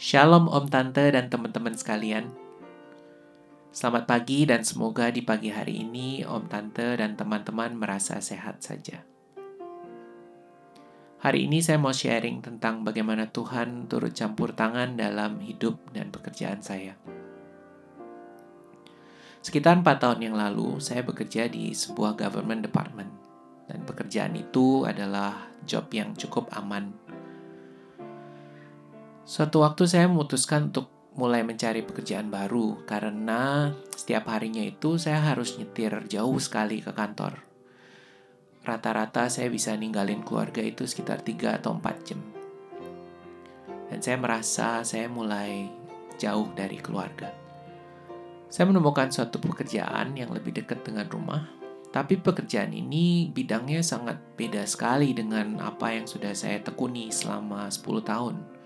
Shalom Om Tante dan teman-teman sekalian. Selamat pagi dan semoga di pagi hari ini Om Tante dan teman-teman merasa sehat saja. Hari ini saya mau sharing tentang bagaimana Tuhan turut campur tangan dalam hidup dan pekerjaan saya. Sekitar 4 tahun yang lalu, saya bekerja di sebuah government department. Dan pekerjaan itu adalah job yang cukup aman Suatu waktu saya memutuskan untuk mulai mencari pekerjaan baru karena setiap harinya itu saya harus nyetir jauh sekali ke kantor. Rata-rata saya bisa ninggalin keluarga itu sekitar 3 atau 4 jam. Dan saya merasa saya mulai jauh dari keluarga. Saya menemukan suatu pekerjaan yang lebih dekat dengan rumah, tapi pekerjaan ini bidangnya sangat beda sekali dengan apa yang sudah saya tekuni selama 10 tahun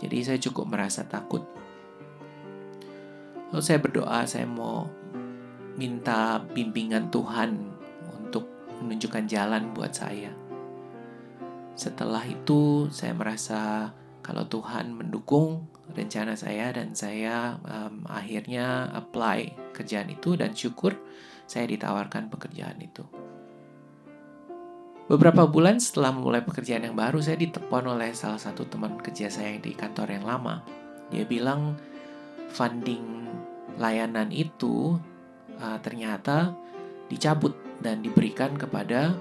jadi saya cukup merasa takut. Lalu saya berdoa, saya mau minta bimbingan Tuhan untuk menunjukkan jalan buat saya. Setelah itu saya merasa kalau Tuhan mendukung rencana saya dan saya um, akhirnya apply kerjaan itu dan syukur saya ditawarkan pekerjaan itu. Beberapa bulan setelah memulai pekerjaan yang baru, saya ditelepon oleh salah satu teman kerja saya di kantor yang lama. Dia bilang funding layanan itu uh, ternyata dicabut dan diberikan kepada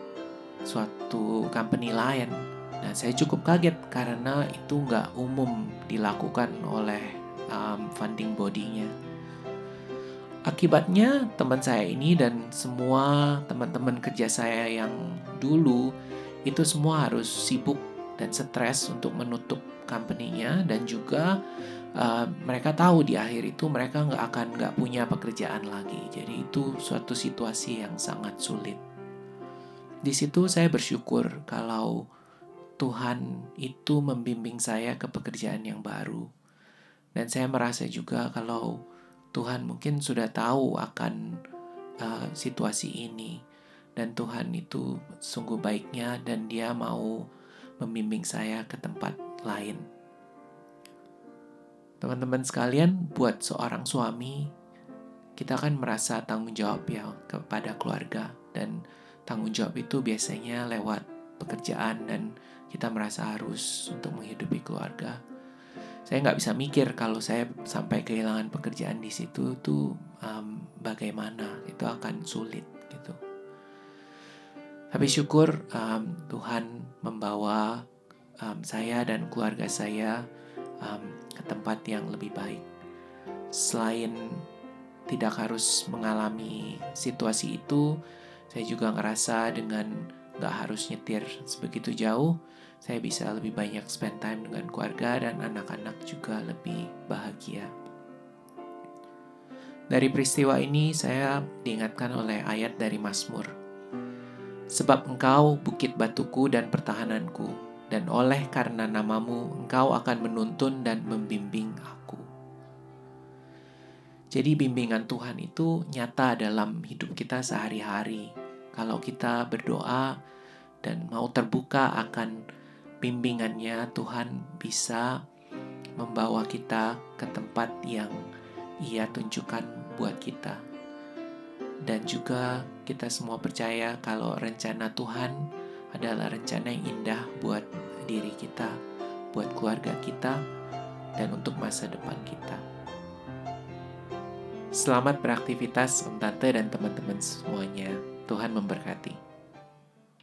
suatu company lain. Nah, saya cukup kaget karena itu nggak umum dilakukan oleh um, funding bodinya. Akibatnya teman saya ini dan semua teman-teman kerja saya yang dulu itu semua harus sibuk dan stres untuk menutup company-nya dan juga uh, mereka tahu di akhir itu mereka nggak akan nggak punya pekerjaan lagi. Jadi itu suatu situasi yang sangat sulit. Di situ saya bersyukur kalau Tuhan itu membimbing saya ke pekerjaan yang baru. Dan saya merasa juga kalau Tuhan mungkin sudah tahu akan uh, situasi ini. Dan Tuhan itu sungguh baiknya dan dia mau membimbing saya ke tempat lain. Teman-teman sekalian, buat seorang suami, kita kan merasa tanggung jawab ya kepada keluarga. Dan tanggung jawab itu biasanya lewat pekerjaan dan kita merasa harus untuk menghidupi keluarga saya nggak bisa mikir kalau saya sampai kehilangan pekerjaan di situ tuh um, bagaimana itu akan sulit gitu. Tapi syukur um, Tuhan membawa um, saya dan keluarga saya um, ke tempat yang lebih baik. Selain tidak harus mengalami situasi itu, saya juga ngerasa dengan nggak harus nyetir sebegitu jauh, saya bisa lebih banyak spend time dengan keluarga dan anak-anak juga lebih bahagia. Dari peristiwa ini saya diingatkan oleh ayat dari Mazmur. Sebab engkau bukit batuku dan pertahananku, dan oleh karena namamu engkau akan menuntun dan membimbing aku. Jadi bimbingan Tuhan itu nyata dalam hidup kita sehari-hari. Kalau kita berdoa dan mau terbuka akan bimbingannya Tuhan bisa membawa kita ke tempat yang Ia tunjukkan buat kita. Dan juga kita semua percaya kalau rencana Tuhan adalah rencana yang indah buat diri kita, buat keluarga kita, dan untuk masa depan kita. Selamat beraktivitas Om Tante dan teman-teman semuanya. Tuhan memberkati.